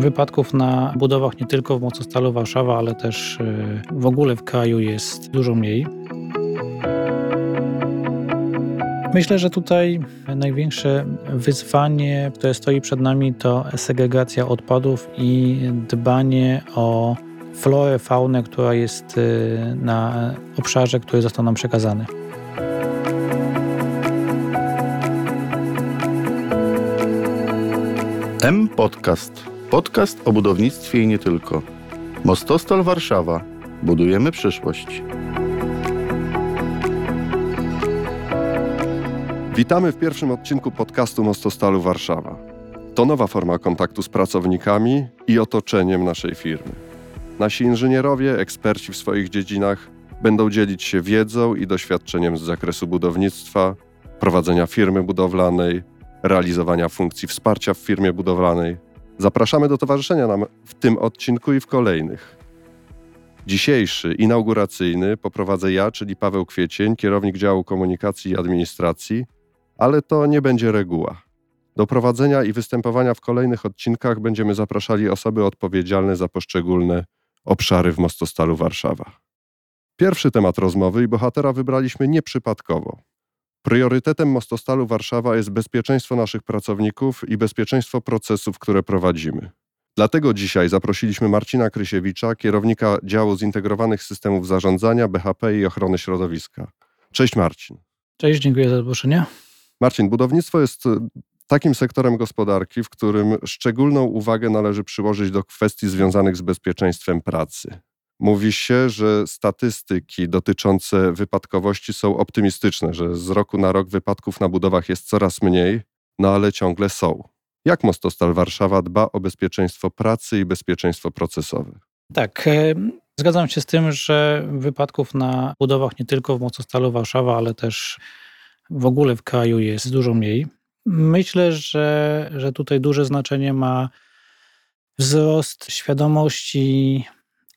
Wypadków na budowach nie tylko w Mocostalu Warszawa, ale też y, w ogóle w kraju jest dużo mniej. Myślę, że tutaj największe wyzwanie, które stoi przed nami, to segregacja odpadów i dbanie o florę, faunę, która jest y, na obszarze, który został nam przekazany. M Podcast. O budownictwie i nie tylko. Mostostal Warszawa. Budujemy przyszłość. Witamy w pierwszym odcinku podcastu Mostostalu Warszawa. To nowa forma kontaktu z pracownikami i otoczeniem naszej firmy. Nasi inżynierowie, eksperci w swoich dziedzinach będą dzielić się wiedzą i doświadczeniem z zakresu budownictwa, prowadzenia firmy budowlanej, realizowania funkcji wsparcia w firmie budowlanej. Zapraszamy do towarzyszenia nam w tym odcinku i w kolejnych. Dzisiejszy, inauguracyjny, poprowadzę ja, czyli Paweł Kwiecień, kierownik działu komunikacji i administracji, ale to nie będzie reguła. Do prowadzenia i występowania w kolejnych odcinkach będziemy zapraszali osoby odpowiedzialne za poszczególne obszary w Mostostalu Warszawa. Pierwszy temat rozmowy i bohatera wybraliśmy nieprzypadkowo. Priorytetem Mostostalu Warszawa jest bezpieczeństwo naszych pracowników i bezpieczeństwo procesów, które prowadzimy. Dlatego dzisiaj zaprosiliśmy Marcina Krysiewicza, kierownika działu zintegrowanych systemów zarządzania, BHP i ochrony środowiska. Cześć Marcin. Cześć, dziękuję za zaproszenie. Marcin, budownictwo jest e, takim sektorem gospodarki, w którym szczególną uwagę należy przyłożyć do kwestii związanych z bezpieczeństwem pracy. Mówi się, że statystyki dotyczące wypadkowości są optymistyczne, że z roku na rok wypadków na budowach jest coraz mniej, no ale ciągle są. Jak Mostostal Warszawa dba o bezpieczeństwo pracy i bezpieczeństwo procesowe? Tak, e, zgadzam się z tym, że wypadków na budowach nie tylko w Mocostalu Warszawa, ale też w ogóle w kraju jest dużo mniej. Myślę, że, że tutaj duże znaczenie ma wzrost świadomości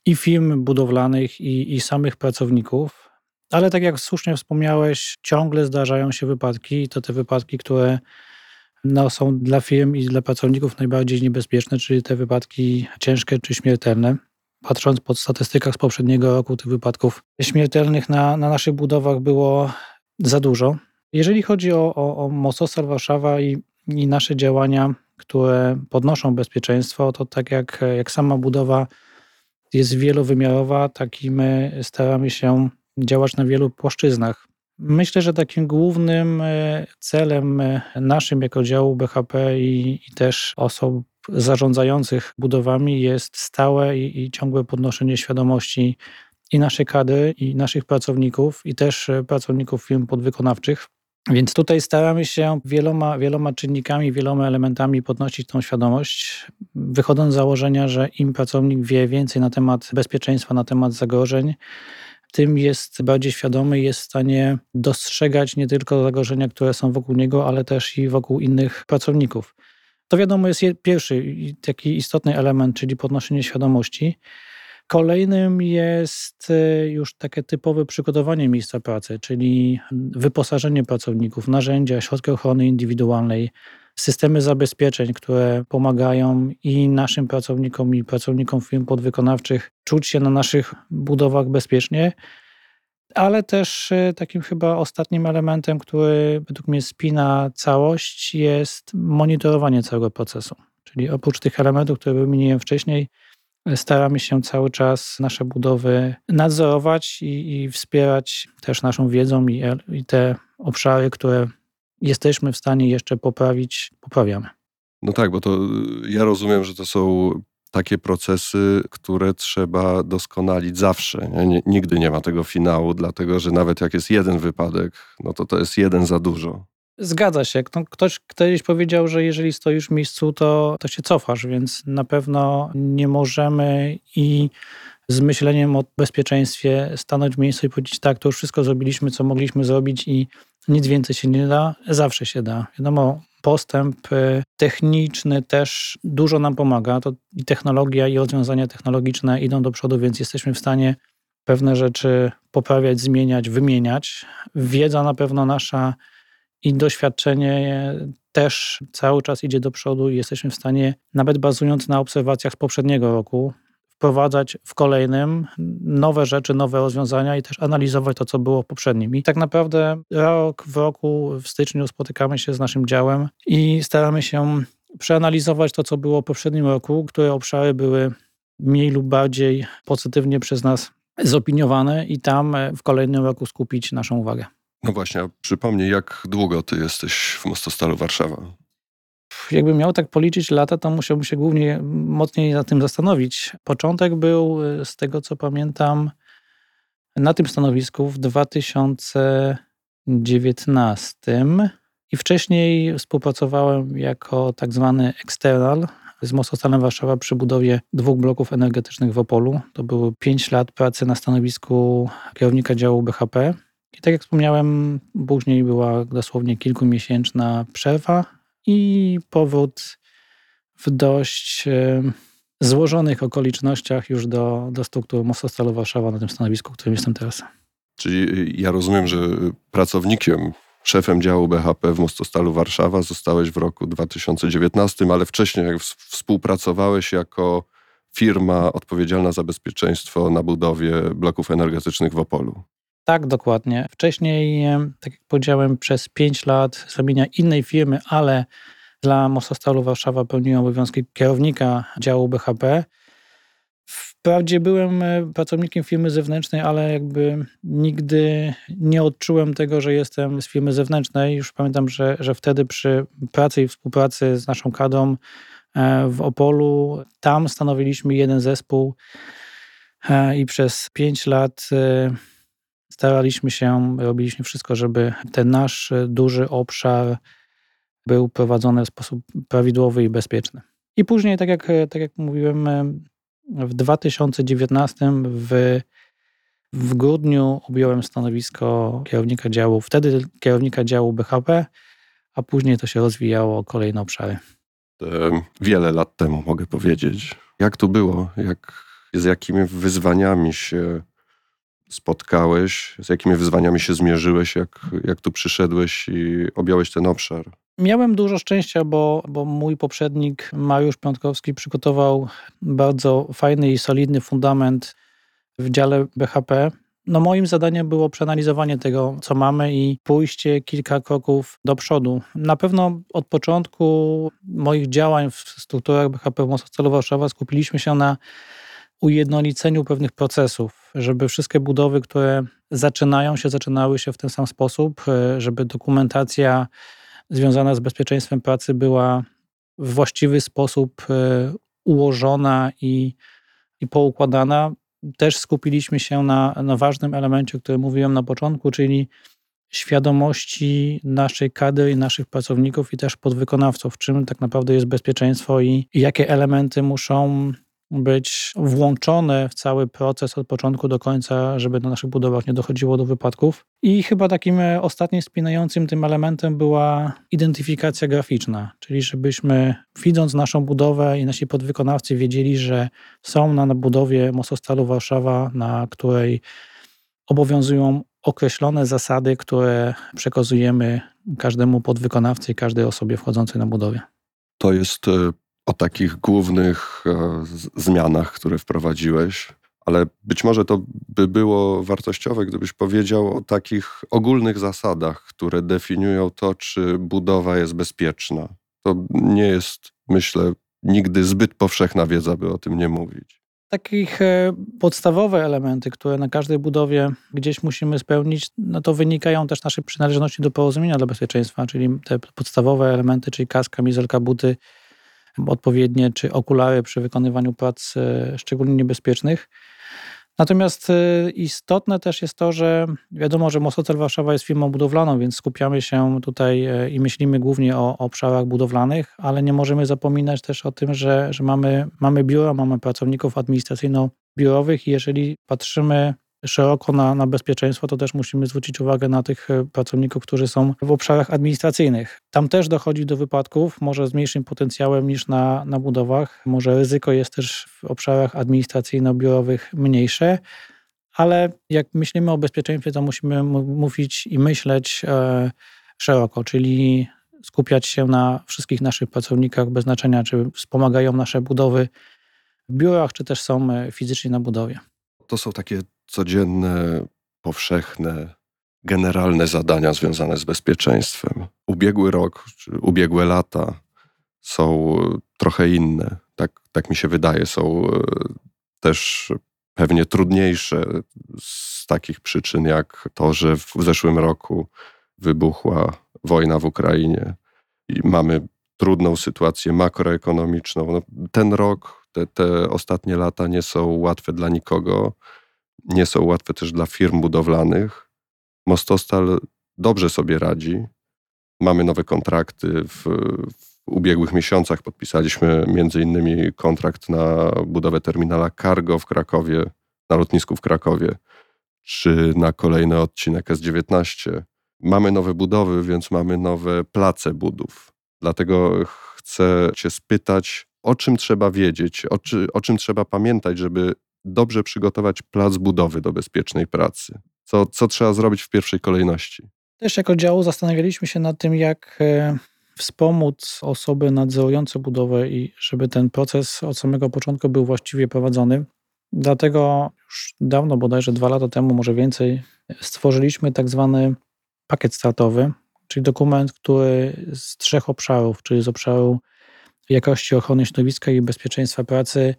i firm budowlanych, i, i samych pracowników. Ale tak jak słusznie wspomniałeś, ciągle zdarzają się wypadki, i to te wypadki, które no, są dla firm i dla pracowników najbardziej niebezpieczne, czyli te wypadki ciężkie czy śmiertelne. Patrząc po statystykach z poprzedniego roku, tych wypadków śmiertelnych na, na naszych budowach było za dużo. Jeżeli chodzi o, o, o Warszawa i, i nasze działania, które podnoszą bezpieczeństwo, to tak jak, jak sama budowa jest wielowymiarowa, tak i my staramy się działać na wielu płaszczyznach. Myślę, że takim głównym e, celem e, naszym jako działu BHP i, i też osób zarządzających budowami jest stałe i, i ciągłe podnoszenie świadomości i naszej kadry, i naszych pracowników, i też e, pracowników firm podwykonawczych więc tutaj staramy się wieloma, wieloma czynnikami, wieloma elementami podnosić tą świadomość, wychodząc z założenia, że im pracownik wie więcej na temat bezpieczeństwa, na temat zagrożeń, tym jest bardziej świadomy jest w stanie dostrzegać nie tylko zagrożenia, które są wokół niego, ale też i wokół innych pracowników. To wiadomo jest pierwszy taki istotny element, czyli podnoszenie świadomości. Kolejnym jest y, już takie typowe przygotowanie miejsca pracy, czyli wyposażenie pracowników, narzędzia, środki ochrony indywidualnej, systemy zabezpieczeń, które pomagają i naszym pracownikom, i pracownikom firm podwykonawczych czuć się na naszych budowach bezpiecznie. Ale też y, takim chyba ostatnim elementem, który według mnie spina całość, jest monitorowanie całego procesu. Czyli oprócz tych elementów, które wymieniłem wcześniej, staramy się cały czas nasze budowy nadzorować i, i wspierać też naszą wiedzą i, i te obszary, które jesteśmy w stanie jeszcze poprawić, poprawiamy. No tak, bo to y, ja rozumiem, że to są takie procesy, które trzeba doskonalić zawsze. Nie? Nigdy nie ma tego finału, dlatego że nawet jak jest jeden wypadek, no to to jest jeden za dużo. Zgadza się. Ktoś kiedyś powiedział, że jeżeli stoisz w miejscu, to, to się cofasz, więc na pewno nie możemy i z myśleniem o bezpieczeństwie stanąć w miejscu i powiedzieć tak, to już wszystko zrobiliśmy, co mogliśmy zrobić i nic więcej się nie da. Zawsze się da. Wiadomo, postęp y, techniczny też dużo nam pomaga. To i technologia, i rozwiązania technologiczne idą do przodu, więc jesteśmy w stanie pewne rzeczy poprawiać, zmieniać, wymieniać. Wiedza na pewno nasza i doświadczenie też cały czas idzie do przodu i jesteśmy w stanie, nawet bazując na obserwacjach z poprzedniego roku, wprowadzać w kolejnym nowe rzeczy, nowe rozwiązania i też analizować to, co było w poprzednim. I tak naprawdę rok w roku, w styczniu spotykamy się z naszym działem i staramy się przeanalizować to, co było w poprzednim roku, które obszary były mniej lub bardziej pozytywnie przez nas zopiniowane i tam w kolejnym roku skupić naszą uwagę. No właśnie, a przypomnij, jak długo ty jesteś w Mostostalu Warszawa? Jakbym miał tak policzyć lata, to musiałbym się głównie mocniej nad tym zastanowić. Początek był, y, z tego co pamiętam, na tym stanowisku w 2019 i wcześniej współpracowałem jako tak zwany external z Mostostalem Warszawa przy budowie dwóch bloków energetycznych w Opolu. To były 5 lat pracy na stanowisku kierownika działu BHP. I tak jak wspomniałem, później była dosłownie kilkumiesięczna przerwa i powrót w dość złożonych okolicznościach już do, do struktury Mostostalu Warszawa na tym stanowisku, którym jestem teraz. Czyli ja rozumiem, że pracownikiem, szefem działu BHP w Mostostalu Warszawa zostałeś w roku 2019, ale wcześniej jak współpracowałeś jako firma odpowiedzialna za bezpieczeństwo na budowie bloków energetycznych w Opolu. Tak, dokładnie. Wcześniej, tak jak powiedziałem, przez 5 lat z ramienia innej firmy, ale dla Mostostalu Warszawa pełniłem obowiązki kierownika działu BHP. Wprawdzie byłem e, pracownikiem firmy zewnętrznej, ale jakby nigdy nie odczułem tego, że jestem z firmy zewnętrznej. Już pamiętam, że, że wtedy przy pracy i współpracy z naszą kadrą e, w Opolu, tam stanowiliśmy jeden zespół e, i przez 5 lat staraliśmy się, robiliśmy wszystko, żeby ten nasz duży obszar był prowadzony w sposób prawidłowy i bezpieczny. I później, tak jak, tak jak mówiłem, w 2019 w, w grudniu objąłem stanowisko kierownika działu, wtedy kierownika działu BHP, a później to się rozwijało o kolejne obszary. Wiele lat temu mogę powiedzieć. Jak tu było? Jak, z jakimi wyzwaniami się spotkałeś, z jakimi wyzwaniami się zmierzyłeś, jak, jak tu przyszedłeś i objąłeś ten obszar? Miałem dużo szczęścia, bo, bo mój poprzednik Mariusz Piątkowski przygotował bardzo fajny i solidny fundament w dziale BHP. No moim zadaniem było przeanalizowanie tego, co mamy i pójście kilka kroków do przodu. Na pewno od początku moich działań w strukturach BHP w Mostocelu Warszawa skupiliśmy się na ujednoliceniu pewnych procesów, żeby wszystkie budowy, które zaczynają się, zaczynały się w ten sam sposób, e, żeby dokumentacja związana z bezpieczeństwem pracy była w właściwy sposób e, ułożona i, i poukładana. Też skupiliśmy się na, na ważnym elemencie, o którym mówiłem na początku, czyli świadomości naszej kadry i naszych pracowników i też podwykonawców, czym tak naprawdę jest bezpieczeństwo i, i jakie elementy muszą być włączone w cały proces od początku do końca, żeby na naszych budowach nie dochodziło do wypadków. I chyba takim e, ostatnim spinającym tym elementem była identyfikacja graficzna, czyli żebyśmy widząc naszą budowę i nasi podwykonawcy wiedzieli, że są na budowie mostostalu Warszawa, na której obowiązują określone zasady, które przekazujemy każdemu podwykonawcy i każdej osobie wchodzącej na budowie. To jest e, o takich głównych e, zmianach, które wprowadziłeś, ale być może to by było wartościowe, gdybyś powiedział o takich ogólnych zasadach, które definiują to, czy budowa jest bezpieczna. To nie jest, myślę, nigdy zbyt powszechna wiedza, by o tym nie mówić. Takich e, podstawowe elementy, które na każdej budowie gdzieś musimy spełnić, no to wynikają też naszej przynależności do porozumienia dla bezpieczeństwa, czyli te podstawowe elementy, czyli kaska, kamizelka, buty, odpowiednie, czy okulary przy wykonywaniu prac e, szczególnie niebezpiecznych. Natomiast e, istotne też jest to, że wiadomo, że Mostocel Warszawa jest firmą budowlaną, więc skupiamy się tutaj e, i myślimy głównie o, obszarach budowlanych, ale nie możemy zapominać też o tym, że, że mamy, mamy biura, mamy pracowników administracyjno-biurowych i jeżeli patrzymy szeroko na, na bezpieczeństwo, to też musimy zwrócić uwagę na tych e, pracowników, którzy są w obszarach administracyjnych. Tam też dochodzi do wypadków, może z mniejszym potencjałem niż na, na budowach. Może ryzyko jest też w obszarach administracyjno-biurowych mniejsze, ale jak myślimy o bezpieczeństwie, to musimy mówić i myśleć e, szeroko, czyli skupiać się na wszystkich naszych pracownikach bez znaczenia, czy wspomagają nasze budowy w biurach, czy też są e, fizycznie na budowie. To są takie codzienne, powszechne, generalne zadania związane z bezpieczeństwem. Ubiegły rok, czy ubiegłe lata są trochę inne. Tak, tak mi się wydaje. Są e, też pewnie trudniejsze z takich przyczyn, jak to, że w zeszłym roku wybuchła wojna w Ukrainie i mamy trudną sytuację makroekonomiczną. No, ten rok, te, te ostatnie lata nie są łatwe dla nikogo, nie są łatwe też dla firm budowlanych. Mostostal dobrze sobie radzi. Mamy nowe kontrakty. W, w ubiegłych miesiącach podpisaliśmy między innymi kontrakt na budowę terminala cargo w Krakowie, na lotnisku w Krakowie, czy na kolejny odcinek S19. Mamy nowe budowy, więc mamy nowe place budów. Dlatego chcę Cię spytać, o czym trzeba wiedzieć, o, czy, o czym trzeba pamiętać, żeby dobrze przygotować plac budowy do bezpiecznej pracy. Co, co trzeba zrobić w pierwszej kolejności? Też jako działu zastanawialiśmy się nad tym, jak e, wspomóc osoby nadzorujące budowę i żeby ten proces od samego początku był właściwie prowadzony. Dlatego już dawno, bodajże dwa lata temu, może więcej, stworzyliśmy tak zwany pakiet startowy, czyli dokument, który z trzech obszarów, czyli z obszaru jakości ochrony środowiska i bezpieczeństwa pracy,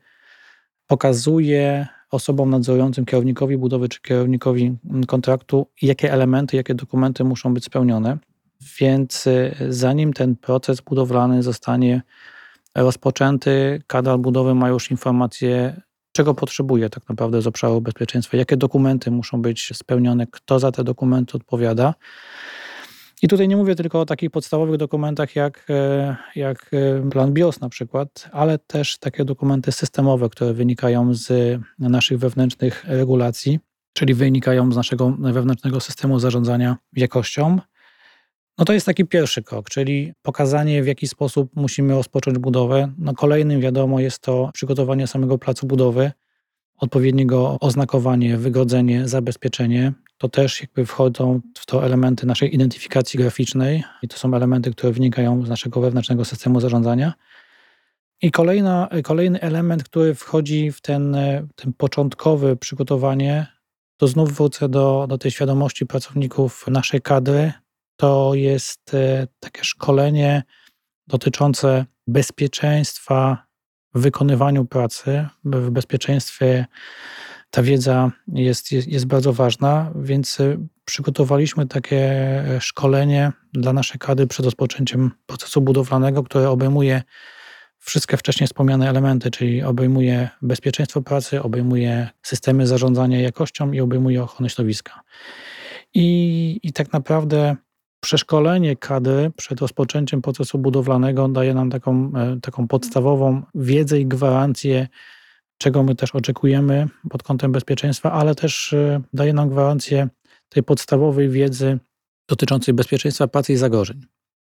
pokazuje osobom nadzorującym, kierownikowi budowy czy kierownikowi kontraktu, jakie elementy, jakie dokumenty muszą być spełnione. Więc y, zanim ten proces budowlany zostanie rozpoczęty, kadra budowy ma już informacje, czego potrzebuje tak naprawdę z obszaru bezpieczeństwa, jakie dokumenty muszą być spełnione, kto za te dokumenty odpowiada. I tutaj nie mówię tylko o takich podstawowych dokumentach jak, e, jak e, plan BIOS na przykład, ale też takie dokumenty systemowe, które wynikają z naszych wewnętrznych regulacji, czyli wynikają z naszego wewnętrznego systemu zarządzania jakością. No to jest taki pierwszy krok, czyli pokazanie, w jaki sposób musimy rozpocząć budowę. No kolejnym, wiadomo, jest to przygotowanie samego placu budowy, odpowiedniego oznakowanie, wygodzenie, zabezpieczenie. To też jakby wchodzą w to elementy naszej identyfikacji graficznej i to są elementy, które wynikają z naszego wewnętrznego systemu zarządzania. I kolejna, kolejny element, który wchodzi w ten, ten początkowy przygotowanie, to znów wrócę do, do tej świadomości pracowników naszej kadry. To jest e, takie szkolenie dotyczące bezpieczeństwa w wykonywaniu pracy, w bezpieczeństwie ta wiedza jest, jest, jest bardzo ważna, więc y, przygotowaliśmy takie e, szkolenie dla naszej kadry przed rozpoczęciem procesu budowlanego, które obejmuje wszystkie wcześniej wspomniane elementy, czyli obejmuje bezpieczeństwo pracy, obejmuje systemy zarządzania jakością i obejmuje ochronę środowiska. I, i tak naprawdę przeszkolenie kadry przed rozpoczęciem procesu budowlanego daje nam taką, e, taką podstawową wiedzę i gwarancję, czego my też oczekujemy pod kątem bezpieczeństwa, ale też e, daje nam gwarancję tej podstawowej wiedzy dotyczącej bezpieczeństwa pracy i zagrożeń.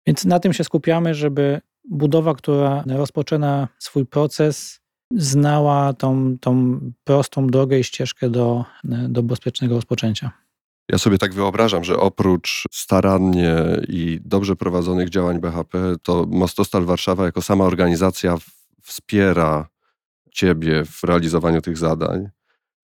Więc na tym się skupiamy, żeby budowa, która rozpoczyna swój proces, znała tą, tą prostą drogę i ścieżkę do, do bezpiecznego rozpoczęcia. Ja sobie tak wyobrażam, że oprócz starannie i dobrze prowadzonych działań BHP, to Mostostal Warszawa jako sama organizacja wspiera Ciebie w realizowaniu tych zadań.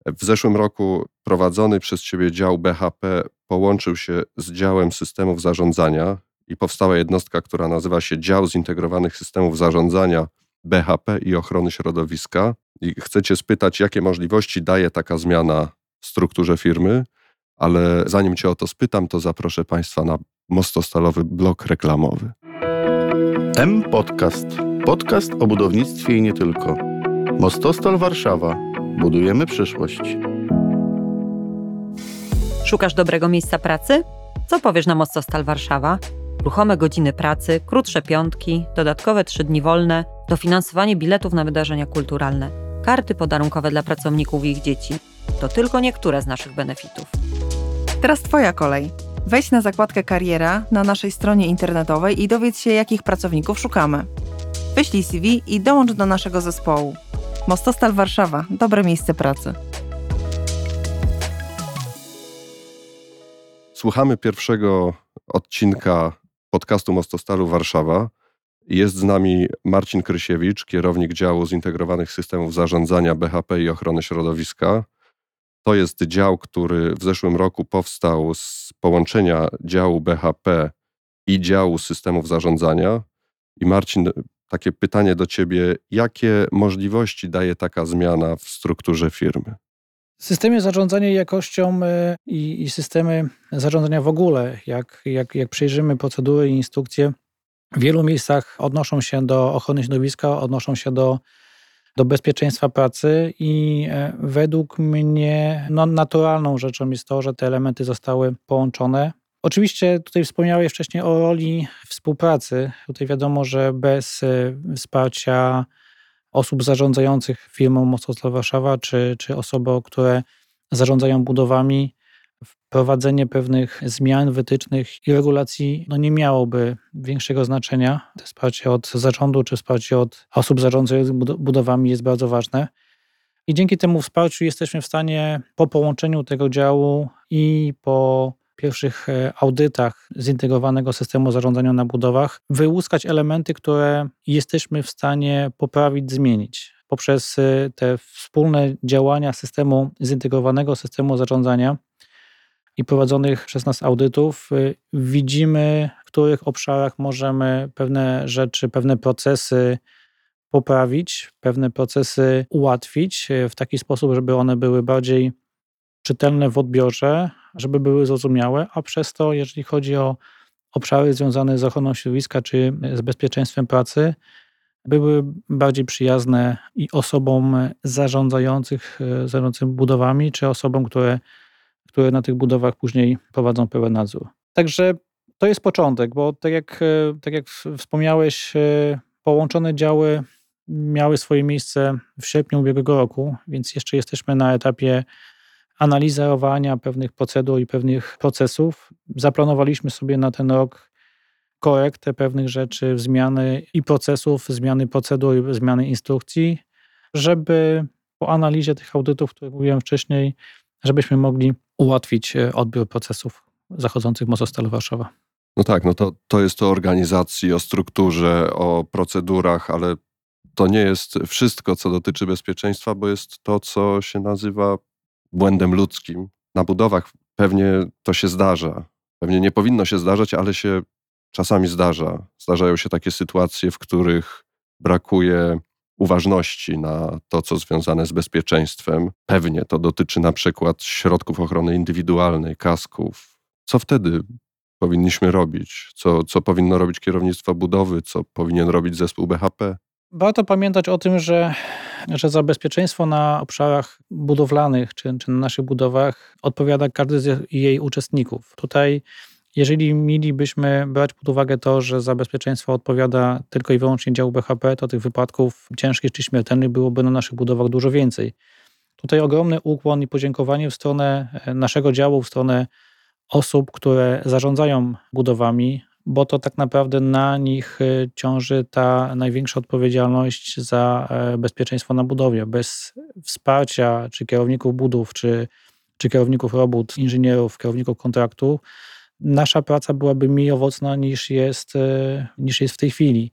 W zeszłym roku prowadzony przez Ciebie dział BHP połączył się z działem systemów zarządzania i powstała jednostka, która nazywa się Dział Zintegrowanych Systemów Zarządzania BHP i Ochrony Środowiska. I chcę Cię spytać, jakie możliwości daje taka zmiana w strukturze firmy, ale zanim Cię o to spytam, to zaproszę Państwa na mostostalowy blok reklamowy. M Podcast. Podcast o budownictwie i nie tylko. Mostostal Warszawa. Budujemy przyszłość. Szukasz dobrego miejsca pracy? Co powiesz na Mostostal Warszawa? Ruchome godziny pracy, krótsze piątki, dodatkowe trzy dni wolne, dofinansowanie biletów na wydarzenia kulturalne, karty podarunkowe dla pracowników i ich dzieci. To tylko niektóre z naszych benefitów. Teraz Twoja kolej. Wejdź na zakładkę Kariera na naszej stronie internetowej i dowiedz się, jakich pracowników szukamy. Wyślij CV i dołącz do naszego zespołu. Mostostal Warszawa dobre miejsce pracy. Słuchamy pierwszego odcinka podcastu Mostostalu Warszawa. Jest z nami Marcin Krysiewicz, kierownik działu zintegrowanych systemów zarządzania BHP i ochrony środowiska. To jest dział, który w zeszłym roku powstał z połączenia działu BHP i działu systemów zarządzania. I Marcin, takie pytanie do Ciebie: jakie możliwości daje taka zmiana w strukturze firmy? Systemy zarządzania jakością e, i, i, systemy zarządzania w ogóle, jak, jak, jak procedury i instrukcje, w wielu miejscach odnoszą się do ochrony środowiska, odnoszą się do, do bezpieczeństwa pracy i e, według mnie no, naturalną rzeczą jest to, że te elementy zostały połączone. Oczywiście tutaj wspomniałeś wcześniej o roli współpracy. Tutaj wiadomo, że bez e, wsparcia osób zarządzających firmą Mocosław Warszawa, czy, czy osoby, które zarządzają budowami, wprowadzenie pewnych zmian, wytycznych i regulacji no nie miałoby większego znaczenia. To wsparcie od zarządu czy wsparcie od osób zarządzających budowami jest bardzo ważne. I dzięki temu wsparciu jesteśmy w stanie po połączeniu tego działu i po pierwszych e, audytach zintegrowanego systemu zarządzania na budowach wyłuskać elementy, które jesteśmy w stanie poprawić, zmienić. Poprzez e, te wspólne działania systemu zintegrowanego systemu zarządzania i prowadzonych przez nas audytów e, widzimy, w których obszarach możemy pewne rzeczy, pewne procesy poprawić, pewne procesy ułatwić w taki sposób, żeby one były bardziej czytelne w odbiorze, żeby były zrozumiałe, a przez to, jeżeli chodzi o obszary związane z ochroną środowiska czy z bezpieczeństwem pracy, były bardziej przyjazne i osobom zarządzających, zarządzającym budowami, czy osobom, które, które na tych budowach później prowadzą pełen nadzór. Także to jest początek, bo tak jak, tak jak wspomniałeś, połączone działy miały swoje miejsce w sierpniu ubiegłego roku, więc jeszcze jesteśmy na etapie analizowania pewnych procedur i pewnych procesów. Zaplanowaliśmy sobie na ten rok korektę pewnych rzeczy, zmiany i procesów, zmiany procedur, zmiany instrukcji, żeby po analizie tych audytów, które mówiłem wcześniej, żebyśmy mogli ułatwić e, odbiór procesów zachodzących w Mozostalu Warszawa. No tak, no to, to jest o organizacji, o strukturze, o procedurach, ale to nie jest wszystko, co dotyczy bezpieczeństwa, bo jest to, co się nazywa błędem ludzkim. Na budowach pewnie to się zdarza. Pewnie nie powinno się zdarzać, ale się czasami zdarza. Zdarzają się takie sytuacje, w których brakuje uważności na to, co związane z bezpieczeństwem. Pewnie to dotyczy na przykład środków ochrony indywidualnej, kasków. Co wtedy powinniśmy robić? Co, co powinno robić kierownictwo budowy? Co powinien robić zespół BHP? Warto pamiętać o tym, że, że za bezpieczeństwo na obszarach budowlanych czy, czy na naszych budowach odpowiada każdy z jej uczestników. Tutaj, jeżeli mielibyśmy brać pod uwagę to, że za bezpieczeństwo odpowiada tylko i wyłącznie dział BHP, to tych wypadków ciężkich czy śmiertelnych byłoby na naszych budowach dużo więcej. Tutaj ogromny ukłon i podziękowanie w stronę naszego działu, w stronę osób, które zarządzają budowami, bo to tak naprawdę na nich y, ciąży ta największa odpowiedzialność za e, bezpieczeństwo na budowie. Bez wsparcia czy kierowników budów, czy, czy kierowników robót, inżynierów, kierowników kontraktu, nasza praca byłaby mniej owocna niż jest, e, niż jest w tej chwili.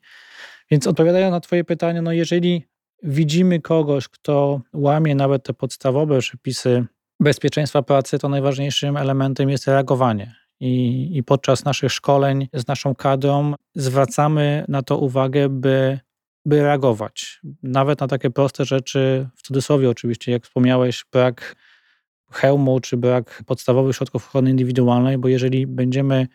Więc odpowiadając na Twoje pytanie, no jeżeli widzimy kogoś, kto łamie nawet te podstawowe przepisy bezpieczeństwa pracy, to najważniejszym elementem jest reagowanie. I, I podczas naszych szkoleń z naszą kadrą zwracamy na to uwagę, by, by reagować. Nawet na takie proste rzeczy, w cudzysłowie oczywiście, jak wspomniałeś, brak hełmu czy brak podstawowych środków ochrony indywidualnej, bo jeżeli będziemy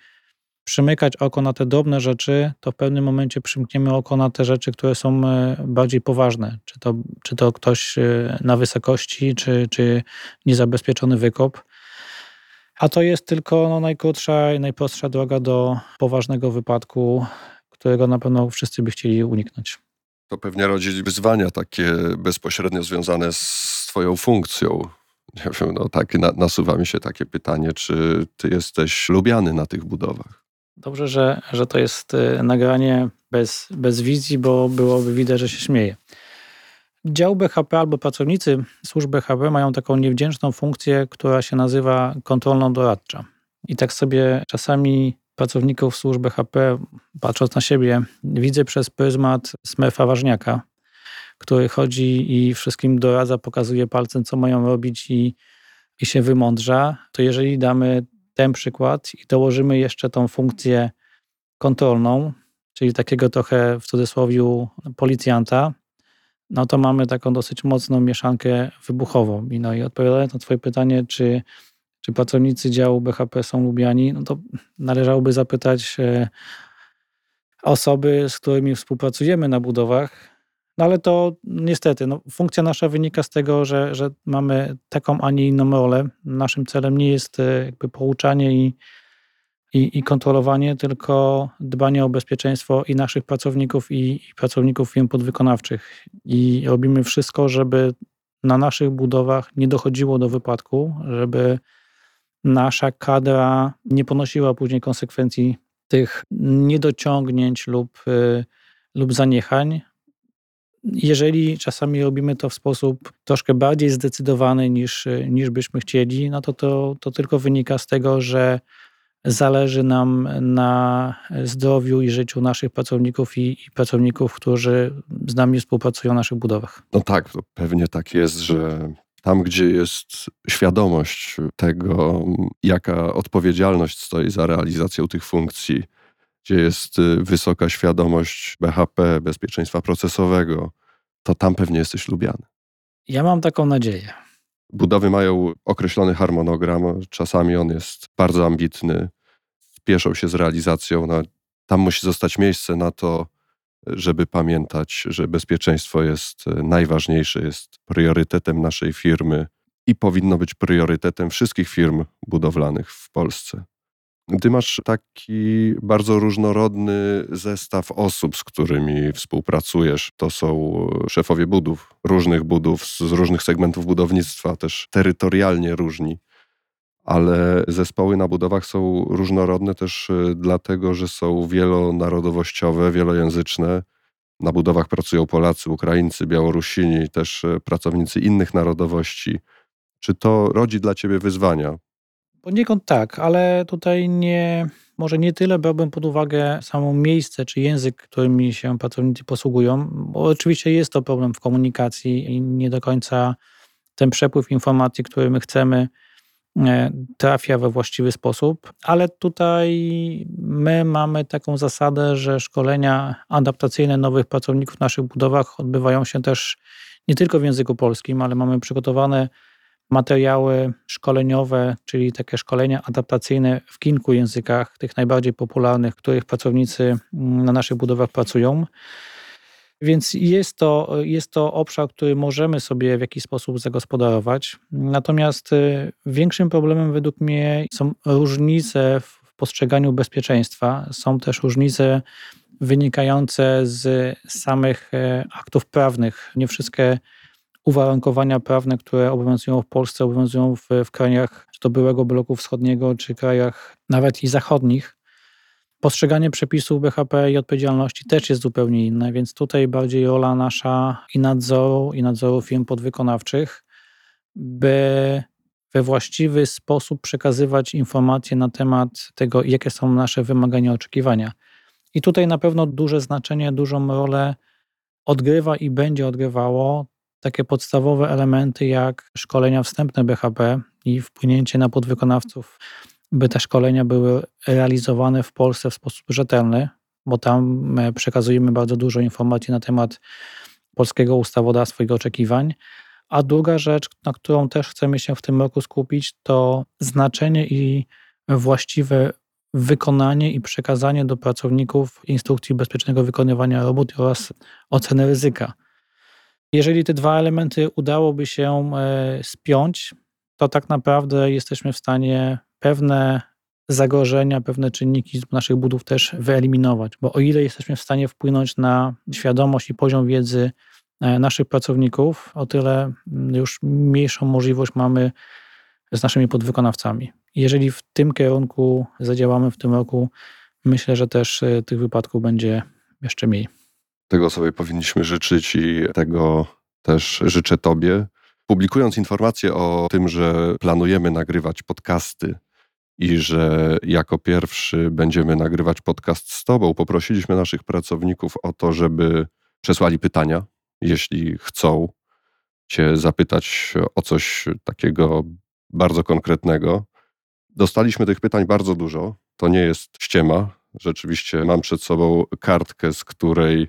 przymykać oko na te drobne rzeczy, to w pewnym momencie przymkniemy oko na te rzeczy, które są e, bardziej poważne. Czy to, czy to ktoś e, na wysokości, czy, czy niezabezpieczony wykop. A to jest tylko no, najkrótsza i najprostsza droga do poważnego wypadku, którego na pewno wszyscy by chcieli uniknąć. To pewnie rodzi wyzwania takie bezpośrednio związane z Twoją funkcją. Nie wiem, no tak, na, nasuwa mi się takie pytanie, czy Ty jesteś lubiany na tych budowach? Dobrze, że, że to jest y, nagranie bez, bez wizji, bo byłoby widać, że się śmieje. Dział BHP albo pracownicy służb BHP mają taką niewdzięczną funkcję, która się nazywa kontrolną doradcza. I tak sobie czasami pracowników służby HP, patrząc na siebie, widzę przez pryzmat Smurfa Ważniaka, który chodzi i wszystkim doradza, pokazuje palcem, co mają robić i, i się wymądrza, to jeżeli damy ten przykład i dołożymy jeszcze tą funkcję kontrolną, czyli takiego trochę w cudzysłowie policjanta, no to mamy taką dosyć mocną mieszankę wybuchową. I, no i odpowiadając na Twoje pytanie, czy, czy pracownicy działu BHP są lubiani, no to należałoby zapytać e, osoby, z którymi współpracujemy na budowach. No ale to niestety, no, funkcja nasza wynika z tego, że, że mamy taką, a nie inną rolę. Naszym celem nie jest e, jakby pouczanie i i, i kontrolowanie, tylko dbanie o bezpieczeństwo i naszych pracowników, i, i pracowników firm podwykonawczych. I robimy wszystko, żeby na naszych budowach nie dochodziło do wypadku, żeby nasza kadra nie ponosiła później konsekwencji tych niedociągnięć lub, y, lub zaniechań. Jeżeli czasami robimy to w sposób troszkę bardziej zdecydowany niż, niż byśmy chcieli, no to, to to tylko wynika z tego, że zależy nam na zdrowiu i życiu naszych pracowników i, i, pracowników, którzy z nami współpracują w naszych budowach. No tak, pewnie tak jest, że tam, gdzie jest świadomość tego, jaka odpowiedzialność stoi za realizacją tych funkcji, gdzie jest y, wysoka świadomość BHP, bezpieczeństwa procesowego, to tam pewnie jesteś lubiany. Ja mam taką nadzieję. Budowy mają określony harmonogram, czasami on jest bardzo ambitny, spieszą się z realizacją. No, tam musi zostać miejsce na to, żeby pamiętać, że bezpieczeństwo jest najważniejsze, jest priorytetem naszej firmy i powinno być priorytetem wszystkich firm budowlanych w Polsce. Ty masz taki bardzo różnorodny zestaw osób, z którymi współpracujesz. To są szefowie budów, różnych budów, z różnych segmentów budownictwa, też terytorialnie różni. Ale zespoły na budowach są różnorodne też y, dlatego, że są wielonarodowościowe, wielojęzyczne. Na budowach pracują Polacy, Ukraińcy, Białorusini, też y, pracownicy innych narodowości. Czy to rodzi dla ciebie wyzwania? Poniekąd tak, ale tutaj nie, może nie tyle brałbym pod uwagę samo miejsce czy język, którymi się pracownicy posługują, bo oczywiście jest to problem w komunikacji i nie do końca ten przepływ informacji, który my chcemy, e, trafia we właściwy sposób, ale tutaj my mamy taką zasadę, że szkolenia adaptacyjne nowych pracowników w naszych budowach odbywają się też nie tylko w języku polskim, ale mamy przygotowane materiały szkoleniowe, czyli takie szkolenia adaptacyjne w kilku językach, tych najbardziej popularnych, których pracownicy mm, na naszych budowach pracują. Więc jest to, jest to obszar, który możemy sobie w jakiś sposób zagospodarować. Natomiast y, większym problemem według mnie są różnice w postrzeganiu bezpieczeństwa. Są też różnice wynikające z samych e, aktów prawnych. Nie wszystkie uwarunkowania prawne, które obowiązują w Polsce, obowiązują w, w krajach czy to byłego bloku wschodniego, czy krajach nawet i zachodnich. Postrzeganie przepisów BHP i odpowiedzialności też jest zupełnie inne, więc tutaj bardziej rola nasza i nadzoru, i nadzoru firm podwykonawczych, by we właściwy sposób przekazywać informacje na temat tego, jakie są nasze wymagania, oczekiwania. I tutaj na pewno duże znaczenie, dużą rolę odgrywa i będzie odgrywało takie podstawowe elementy jak szkolenia wstępne BHP i wpłynięcie na podwykonawców, by te szkolenia były realizowane w Polsce w sposób rzetelny, bo tam e, przekazujemy bardzo dużo informacji na temat polskiego ustawodawstwa i oczekiwań. A druga rzecz, na którą też chcemy się w tym roku skupić, to znaczenie i właściwe wykonanie i przekazanie do pracowników instrukcji bezpiecznego wykonywania robót oraz oceny ryzyka. Jeżeli te dwa elementy udałoby się e, spiąć, to tak naprawdę jesteśmy w stanie pewne zagrożenia, pewne czynniki z naszych budów też wyeliminować, bo o ile jesteśmy w stanie wpłynąć na świadomość i poziom wiedzy e, naszych pracowników, o tyle mm, już mniejszą możliwość mamy z naszymi podwykonawcami. Jeżeli w tym kierunku zadziałamy w tym roku, myślę, że też e, tych wypadków będzie jeszcze mniej. Tego sobie powinniśmy życzyć i tego też życzę Tobie. Publikując informacje o tym, że planujemy nagrywać podcasty i że jako pierwszy będziemy nagrywać podcast z Tobą, poprosiliśmy naszych pracowników o to, żeby przesłali pytania, jeśli chcą Cię zapytać o coś takiego bardzo konkretnego. Dostaliśmy tych pytań bardzo dużo. To nie jest ściema. Rzeczywiście mam przed sobą kartkę, z której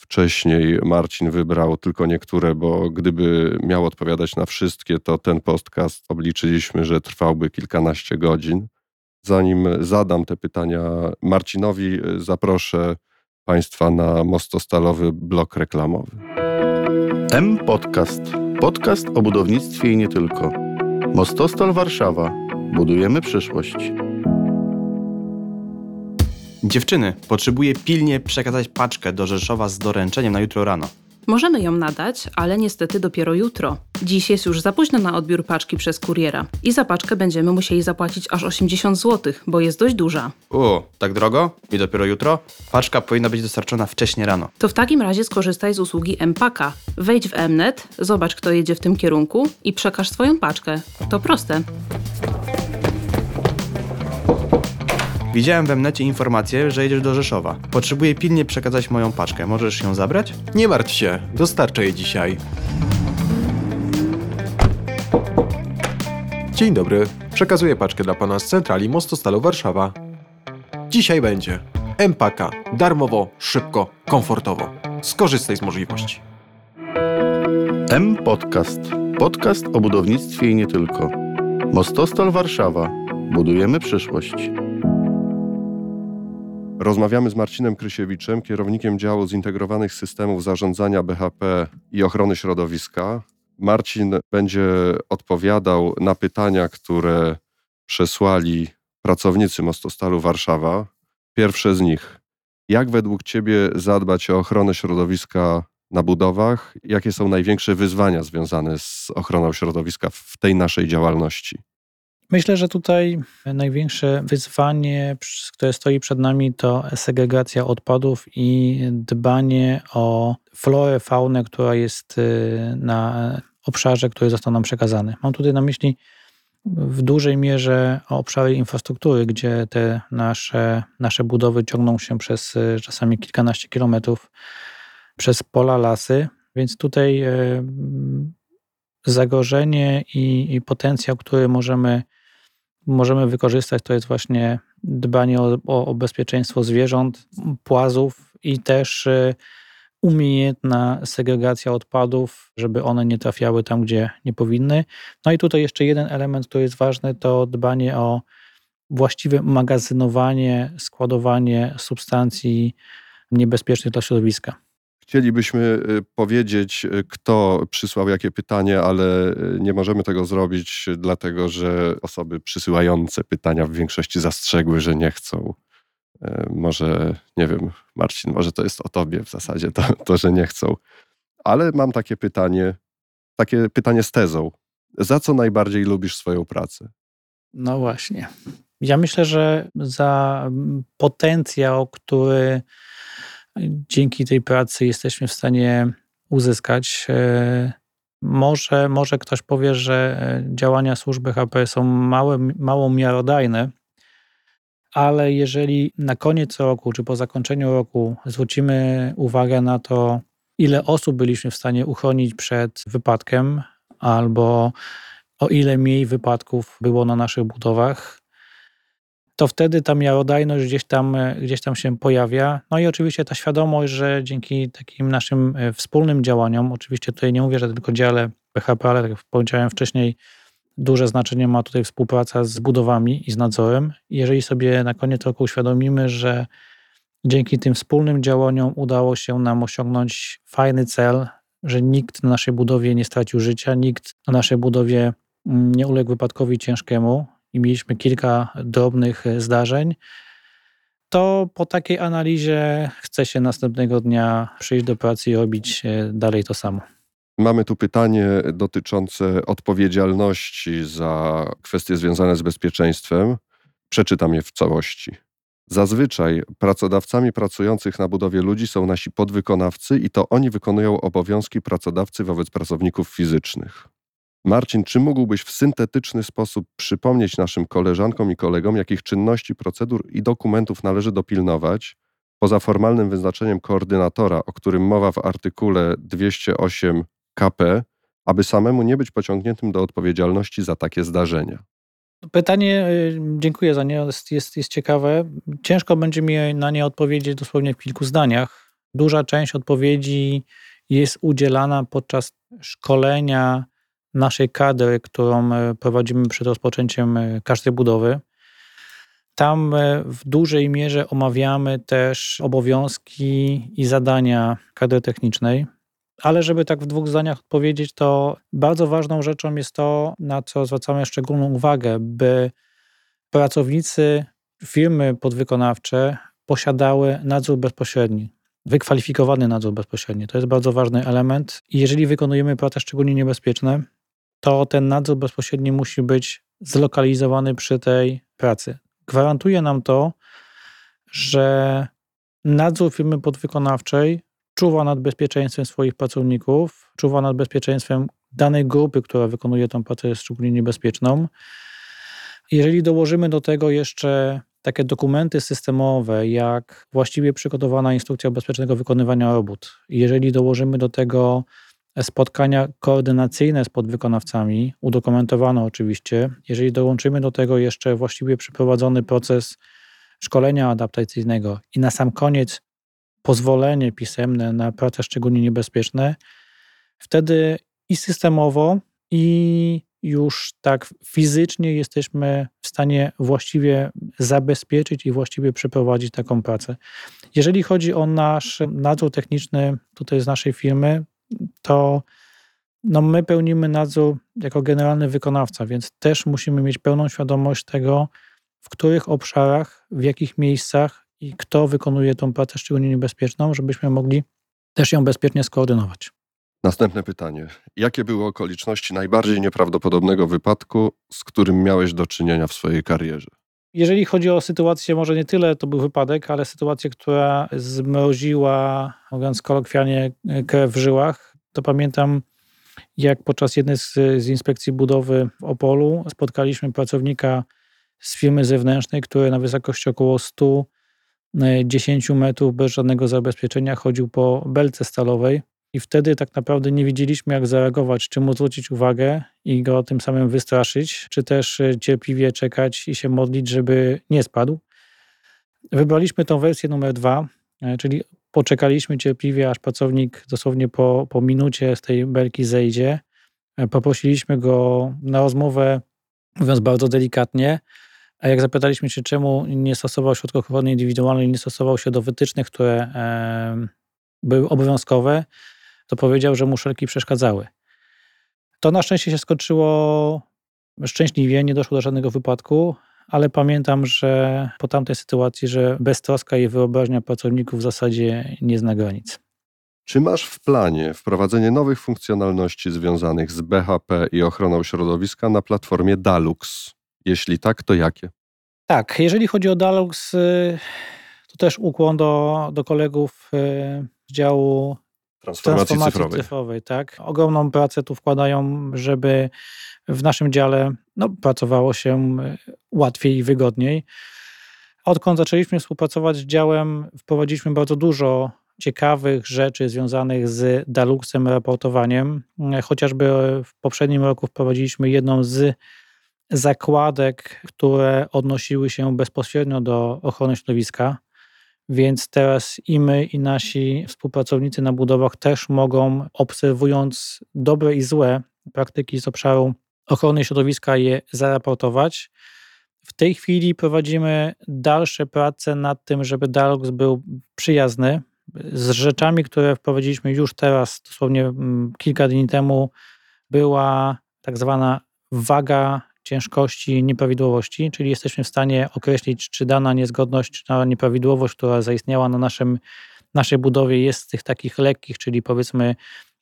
wcześniej Marcin wybrał tylko niektóre, bo gdyby miał odpowiadać na wszystkie, to ten podcast obliczyliśmy, że trwałby kilkanaście godzin. Zanim zadam te pytania Marcinowi, zaproszę Państwa na mostostalowy blok reklamowy. M Podcast. Podcast o budownictwie i nie tylko. Mostostal Warszawa. Budujemy przyszłość. Dziewczyny, potrzebuję pilnie przekazać paczkę do Rzeszowa z doręczeniem na jutro rano. Możemy ją nadać, ale niestety dopiero jutro. Dziś jest już za późno na odbiór paczki przez kuriera i za paczkę będziemy musieli zapłacić aż 80 zł, bo jest dość duża. O, tak drogo? I dopiero jutro? Paczka powinna być dostarczona wcześniej rano. To w takim razie skorzystaj z usługi Empaka. Wejdź w Mnet, zobacz kto jedzie w tym kierunku i przekaż swoją paczkę. To proste. Widziałem we mnecie informację, że jedziesz do Rzeszowa. Potrzebuję pilnie przekazać moją paczkę. Możesz ją zabrać? Nie martw się, dostarczę je dzisiaj. Dzień dobry, przekazuję paczkę dla pana z centrali Mostostalu Warszawa. Dzisiaj będzie Empaka, darmowo, szybko, komfortowo. Skorzystaj z możliwości. M Podcast. Podcast o budownictwie i nie tylko. Mostostal Warszawa. Budujemy przyszłość. Rozmawiamy z Marcinem Krysiewiczem, kierownikiem działu zintegrowanych systemów zarządzania BHP i ochrony środowiska. Marcin będzie odpowiadał na pytania, które przesłali pracownicy Mostostalu Warszawa. Pierwsze z nich. Jak według Ciebie zadbać o ochronę środowiska na budowach? Jakie są największe wyzwania związane z ochroną środowiska w tej naszej działalności? Myślę, że tutaj największe wyzwanie, które stoi przed nami, to segregacja odpadów i dbanie o florę, faunę, która jest y, na obszarze, który został nam przekazany. Mam tutaj na myśli w dużej mierze obszary infrastruktury, gdzie te nasze, nasze budowy ciągną się przez y, czasami kilkanaście kilometrów przez pola, lasy, więc tutaj y, zagrożenie i, i potencjał, który możemy możemy wykorzystać, to jest właśnie dbanie o, o, bezpieczeństwo zwierząt, płazów i też y, umiejętna segregacja odpadów, żeby one nie trafiały tam, gdzie nie powinny. No i tutaj jeszcze jeden element, który jest ważny, to dbanie o właściwe magazynowanie, składowanie substancji niebezpiecznych dla środowiska. Chcielibyśmy y, powiedzieć, y, kto przysłał jakie pytanie, ale y, nie możemy tego zrobić, dlatego że osoby przysyłające pytania w większości zastrzegły, że nie chcą. Może, nie wiem, Marcin, może to jest o tobie w zasadzie, to, to że nie chcą. Ale mam takie pytanie, takie pytanie z tezą. Za co najbardziej lubisz swoją pracę? No właśnie. Ja myślę, że za potencjał, który dzięki tej pracy jesteśmy w stanie uzyskać. E, może, może ktoś powie, że e, działania służby HP są małe, mało miarodajne, ale jeżeli na koniec roku czy po zakończeniu roku zwrócimy uwagę na to, ile osób byliśmy w stanie uchronić przed wypadkiem, albo o ile mniej wypadków było na naszych budowach, to wtedy ta miarodajność gdzieś tam, e, gdzieś tam się pojawia. No i oczywiście ta świadomość, że dzięki takim naszym e, wspólnym działaniom, oczywiście tutaj nie mówię, że tylko dziale PHP, ale tak jak powiedziałem wcześniej, duże znaczenie ma tutaj współpraca z budowami i z nadzorem. Jeżeli sobie na koniec roku uświadomimy, że dzięki tym wspólnym działaniom udało się nam osiągnąć fajny cel, że nikt na naszej budowie nie stracił życia, nikt na naszej budowie mm, nie uległ wypadkowi ciężkiemu, i mieliśmy kilka drobnych e, zdarzeń, to po takiej analizie chce się następnego dnia przyjść do pracy i robić e, dalej to samo. Mamy tu pytanie dotyczące odpowiedzialności za kwestie związane z bezpieczeństwem. Przeczytam je w całości. Zazwyczaj pracodawcami pracujących na budowie ludzi są nasi podwykonawcy i to oni wykonują obowiązki pracodawcy wobec pracowników fizycznych. Marcin, czy mógłbyś w syntetyczny sposób przypomnieć naszym koleżankom i kolegom, jakich czynności, procedur i dokumentów należy dopilnować, poza formalnym wyznaczeniem koordynatora, o którym mowa w artykule 208 KP, aby samemu nie być pociągniętym do odpowiedzialności za takie zdarzenia? Pytanie, y, dziękuję za nie, jest, jest, jest ciekawe. Ciężko będzie mi na nie odpowiedzieć dosłownie w kilku zdaniach. Duża część odpowiedzi jest udzielana podczas szkolenia naszej kadry, którą e, prowadzimy przed rozpoczęciem e, każdej budowy. Tam e, w dużej mierze omawiamy też obowiązki i zadania kadry technicznej. Ale żeby tak w dwóch zdaniach odpowiedzieć, to bardzo ważną rzeczą jest to, na co zwracamy szczególną uwagę, by pracownicy firmy podwykonawcze posiadały nadzór bezpośredni, wykwalifikowany nadzór bezpośredni. To jest bardzo ważny element. Jeżeli wykonujemy prace szczególnie niebezpieczne, to ten nadzór bezpośredni musi być zlokalizowany przy tej pracy. Gwarantuje nam to, że nadzór firmy podwykonawczej czuwa nad bezpieczeństwem swoich pracowników, czuwa nad bezpieczeństwem danej grupy, która wykonuje tę pracę szczególnie niebezpieczną. Jeżeli dołożymy do tego jeszcze takie dokumenty systemowe, jak właściwie przygotowana instrukcja bezpiecznego wykonywania robót, jeżeli dołożymy do tego spotkania koordynacyjne z podwykonawcami, udokumentowane oczywiście. Jeżeli dołączymy do tego jeszcze właściwie przeprowadzony proces szkolenia adaptacyjnego i na sam koniec pozwolenie pisemne na prace szczególnie niebezpieczne, wtedy i systemowo, i już tak fizycznie jesteśmy w stanie właściwie zabezpieczyć i właściwie przeprowadzić taką pracę. Jeżeli chodzi o nasz nadzór techniczny tutaj z naszej firmy, to no my pełnimy nadzór jako generalny wykonawca, więc też musimy mieć pełną świadomość tego, w których obszarach, w jakich miejscach i kto wykonuje tą pracę szczególnie niebezpieczną, żebyśmy mogli też ją bezpiecznie skoordynować. Następne pytanie. Jakie były okoliczności najbardziej nieprawdopodobnego wypadku, z którym miałeś do czynienia w swojej karierze? Jeżeli chodzi o sytuację, może nie tyle to był wypadek, ale sytuację, która zmroziła, mówiąc kolokwialnie, krew w żyłach, to pamiętam, jak podczas jednej z, z inspekcji budowy w Opolu spotkaliśmy pracownika z firmy zewnętrznej, który na wysokości około 110 metrów bez żadnego zabezpieczenia chodził po belce stalowej i wtedy tak naprawdę nie wiedzieliśmy, jak zareagować, czy mu zwrócić uwagę i go tym samym wystraszyć, czy też e, cierpliwie czekać i się modlić, żeby nie spadł. Wybraliśmy tą wersję numer dwa, e, czyli poczekaliśmy cierpliwie, aż pracownik dosłownie po, po minucie z tej belki zejdzie. E, poprosiliśmy go na rozmowę, mówiąc bardzo delikatnie, a jak zapytaliśmy się, czemu nie stosował środków ochrony indywidualnej, nie stosował się do wytycznych, które e, były obowiązkowe, to powiedział, że muszelki przeszkadzały. To na szczęście się skończyło szczęśliwie, nie doszło do żadnego wypadku, ale pamiętam, że po tamtej sytuacji, że beztroska i wyobraźnia pracowników w zasadzie nie zna granic. Czy masz w planie wprowadzenie nowych funkcjonalności związanych z BHP i ochroną środowiska na platformie Dalux? Jeśli tak, to jakie? Tak, jeżeli chodzi o Dalux, y, to też ukłon do, do kolegów y, z działu transformacji, transformacji cyfrowej. cyfrowej. tak. Ogromną pracę tu wkładają, żeby w naszym dziale no, pracowało się y, łatwiej i wygodniej. Odkąd zaczęliśmy współpracować z działem, wprowadziliśmy bardzo dużo ciekawych rzeczy związanych z Daluxem raportowaniem. Chociażby w poprzednim roku wprowadziliśmy jedną z zakładek, które odnosiły się bezpośrednio do ochrony środowiska. Więc teraz i my, i nasi współpracownicy na budowach też mogą, obserwując dobre i złe praktyki z obszaru ochrony środowiska, je zaraportować. W tej chwili prowadzimy dalsze prace nad tym, żeby Dalux był przyjazny. Z rzeczami, które wprowadziliśmy już teraz, dosłownie mm, kilka dni temu, była tak zwana waga ciężkości nieprawidłowości, czyli jesteśmy w stanie określić, czy dana niezgodność, czy dana nieprawidłowość, która zaistniała na naszym, naszej budowie jest z tych takich lekkich, czyli powiedzmy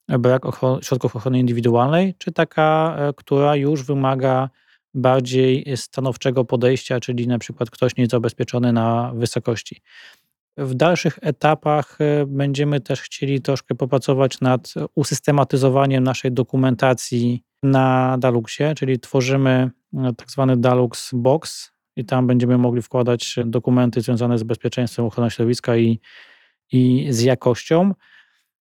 brak ochron środków ochrony indywidualnej, czy taka, e, która już wymaga bardziej stanowczego podejścia, czyli na przykład ktoś nie jest zabezpieczony na wysokości. W dalszych etapach e, będziemy też chcieli troszkę popracować nad usystematyzowaniem naszej dokumentacji na Daluxie, czyli tworzymy tak zwany Dalux Box i tam będziemy mogli wkładać dokumenty związane z bezpieczeństwem ochrony środowiska i, i z jakością.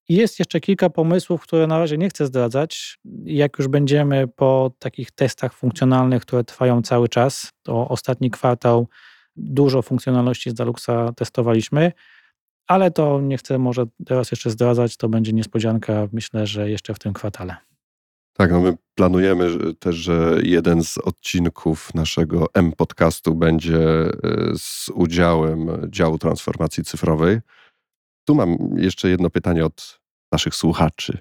I jest jeszcze kilka pomysłów, które na razie nie chcę zdradzać. Jak już będziemy po takich testach funkcjonalnych, które trwają cały czas, to ostatni kwartał dużo funkcjonalności z Daluxa testowaliśmy, ale to nie chcę może teraz jeszcze zdradzać, to będzie niespodzianka, myślę, że jeszcze w tym kwartale. Tak, no my planujemy też, że jeden z odcinków naszego M-podcastu będzie e, z udziałem działu transformacji cyfrowej. Tu mam jeszcze jedno pytanie od naszych słuchaczy.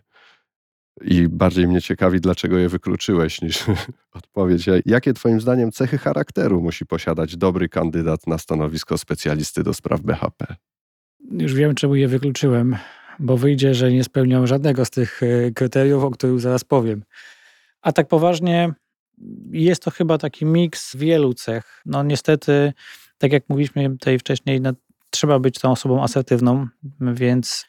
I bardziej mnie ciekawi, dlaczego je wykluczyłeś, niż odpowiedź. Jakie Twoim zdaniem cechy charakteru musi posiadać dobry kandydat na stanowisko specjalisty do spraw BHP? Już wiem, czemu je wykluczyłem, bo wyjdzie, że nie spełniam żadnego z tych e, kryteriów, o których zaraz powiem. A tak poważnie, jest to chyba taki miks wielu cech. No niestety, tak jak mówiliśmy tutaj wcześniej, no, trzeba być tą osobą asertywną, więc,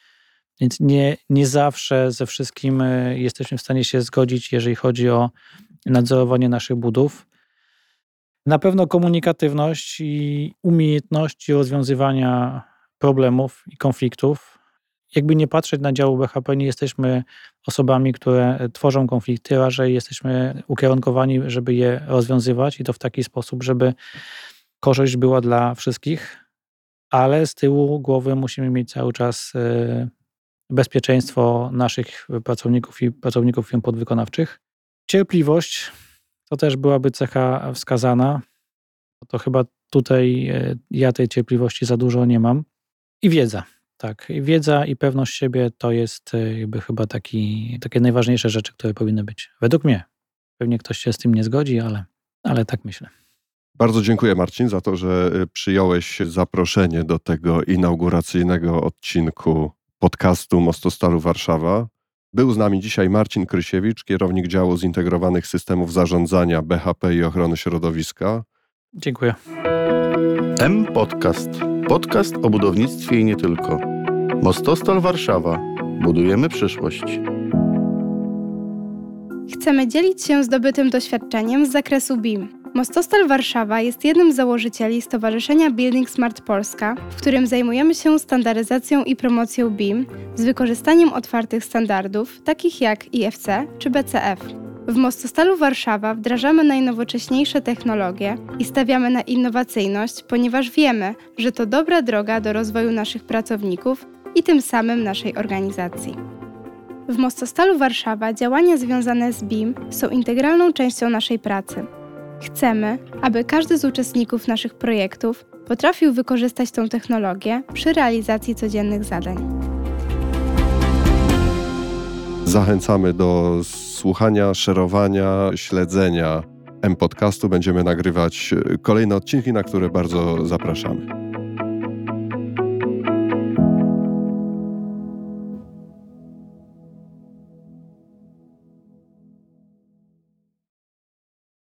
więc nie, nie zawsze ze wszystkim e, jesteśmy w stanie się zgodzić, jeżeli chodzi o nadzorowanie naszych budów. Na pewno komunikatywność i umiejętności rozwiązywania problemów i konfliktów. Jakby nie patrzeć na dział BHP, nie jesteśmy osobami, które tworzą konflikty, raczej jesteśmy ukierunkowani, żeby je rozwiązywać i to w taki sposób, żeby korzyść była dla wszystkich, ale z tyłu głowy musimy mieć cały czas e, bezpieczeństwo naszych pracowników i pracowników firm podwykonawczych. Cierpliwość to też byłaby cecha wskazana. To chyba tutaj e, ja tej cierpliwości za dużo nie mam. I wiedza. Tak, I wiedza i pewność siebie to jest e, jakby chyba taki, takie najważniejsze rzeczy, które powinny być. Według mnie. Pewnie ktoś się z tym nie zgodzi, ale, ale tak myślę. Bardzo dziękuję Marcin za to, że e, przyjąłeś zaproszenie do tego inauguracyjnego odcinku podcastu Mostostalu Warszawa. Był z nami dzisiaj Marcin Krysiewicz, kierownik działu zintegrowanych systemów zarządzania BHP i ochrony środowiska. Dziękuję. M Podcast. Podcast o budownictwie i nie tylko. Mostostal Warszawa. Budujemy przyszłość. Chcemy dzielić się zdobytym doświadczeniem z zakresu BIM. Mostostal Warszawa jest jednym z założycieli Stowarzyszenia Building Smart Polska, w którym zajmujemy się standaryzacją i promocją BIM z wykorzystaniem otwartych standardów, takich jak IFC czy BCF. W Mostostalu Warszawa wdrażamy najnowocześniejsze technologie i stawiamy na innowacyjność, ponieważ wiemy, że to dobra droga do rozwoju naszych pracowników i tym samym naszej organizacji. W Mostostalu Warszawa działania związane z BIM są integralną częścią naszej pracy. Chcemy, aby każdy z uczestników naszych projektów potrafił wykorzystać tę technologię przy realizacji codziennych zadań. Zachęcamy do słuchania, szerowania, śledzenia M-podcastu. Będziemy nagrywać kolejne odcinki, na które bardzo zapraszamy.